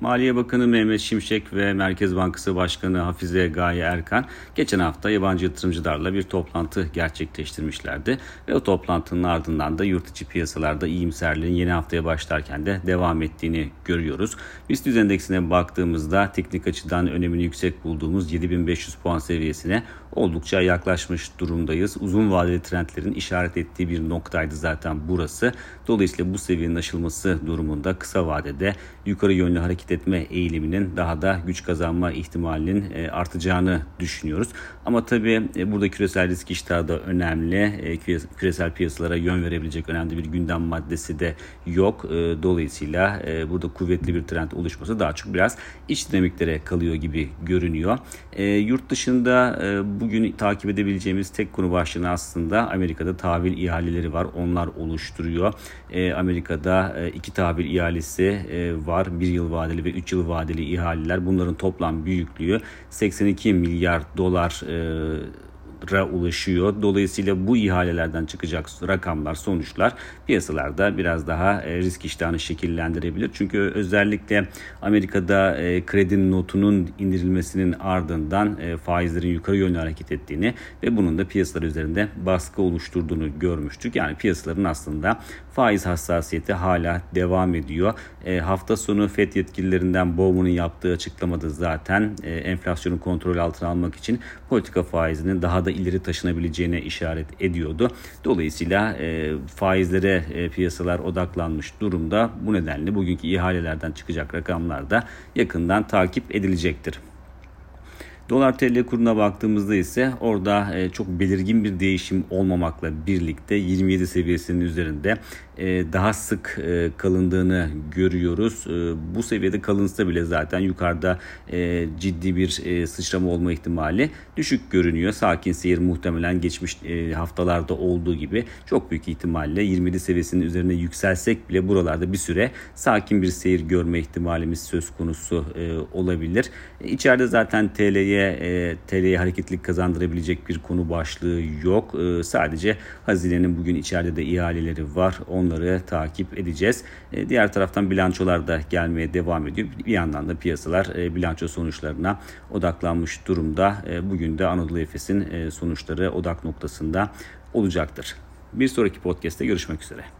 Maliye Bakanı Mehmet Şimşek ve Merkez Bankası Başkanı Hafize Gaye Erkan geçen hafta yabancı yatırımcılarla bir toplantı gerçekleştirmişlerdi. Ve o toplantının ardından da yurt içi piyasalarda iyimserliğin yeni haftaya başlarken de devam ettiğini görüyoruz. BIST endeksine baktığımızda teknik açıdan önemini yüksek bulduğumuz 7500 puan seviyesine oldukça yaklaşmış durumdayız. Uzun vadeli trendlerin işaret ettiği bir noktaydı zaten burası. Dolayısıyla bu seviyenin aşılması durumunda kısa vadede yukarı yönlü hareket etme eğiliminin daha da güç kazanma ihtimalinin e, artacağını düşünüyoruz. Ama tabii e, burada küresel risk iştahı da önemli. E, küresel piyasalara yön verebilecek önemli bir gündem maddesi de yok. Dolayısıyla burada kuvvetli bir trend oluşması daha çok biraz iç dinamiklere kalıyor gibi görünüyor. Yurt dışında bugün takip edebileceğimiz tek konu başlığını aslında Amerika'da tahvil ihaleleri var. Onlar oluşturuyor. Amerika'da iki tahvil ihalesi var. Bir yıl vadeli ve 3 yıl vadeli ihaleler bunların toplam büyüklüğü 82 milyar dolar ulaşıyor. Dolayısıyla bu ihalelerden çıkacak rakamlar, sonuçlar piyasalarda biraz daha e, risk iştahını şekillendirebilir. Çünkü özellikle Amerika'da e, kredi notunun indirilmesinin ardından e, faizlerin yukarı yönlü hareket ettiğini ve bunun da piyasalar üzerinde baskı oluşturduğunu görmüştük. Yani piyasaların aslında faiz hassasiyeti hala devam ediyor. hafta sonu FED yetkililerinden Bowman'ın yaptığı açıklamada zaten enflasyonu kontrol altına almak için politika faizinin daha da ileri taşınabileceğine işaret ediyordu. Dolayısıyla e, faizlere e, piyasalar odaklanmış durumda. Bu nedenle bugünkü ihalelerden çıkacak rakamlar da yakından takip edilecektir. Dolar TL kuruna baktığımızda ise orada e, çok belirgin bir değişim olmamakla birlikte 27 seviyesinin üzerinde e, daha sık e, kalındığını görüyoruz. Bu seviyede kalınsa bile zaten yukarıda ciddi bir sıçrama olma ihtimali düşük görünüyor. Sakin seyir muhtemelen geçmiş haftalarda olduğu gibi çok büyük ihtimalle 27 seviyesinin üzerine yükselsek bile buralarda bir süre sakin bir seyir görme ihtimalimiz söz konusu olabilir. İçeride zaten TL'ye TL'ye e, TL'ye hareketlilik kazandırabilecek bir konu başlığı yok. E, sadece hazinenin bugün içeride de ihaleleri var. Onları takip edeceğiz. E, diğer taraftan bilançolar da gelmeye devam ediyor. Bir yandan da piyasalar e, bilanço sonuçlarına odaklanmış durumda. E, bugün de Anadolu Efes'in e, sonuçları odak noktasında olacaktır. Bir sonraki podcast'te görüşmek üzere.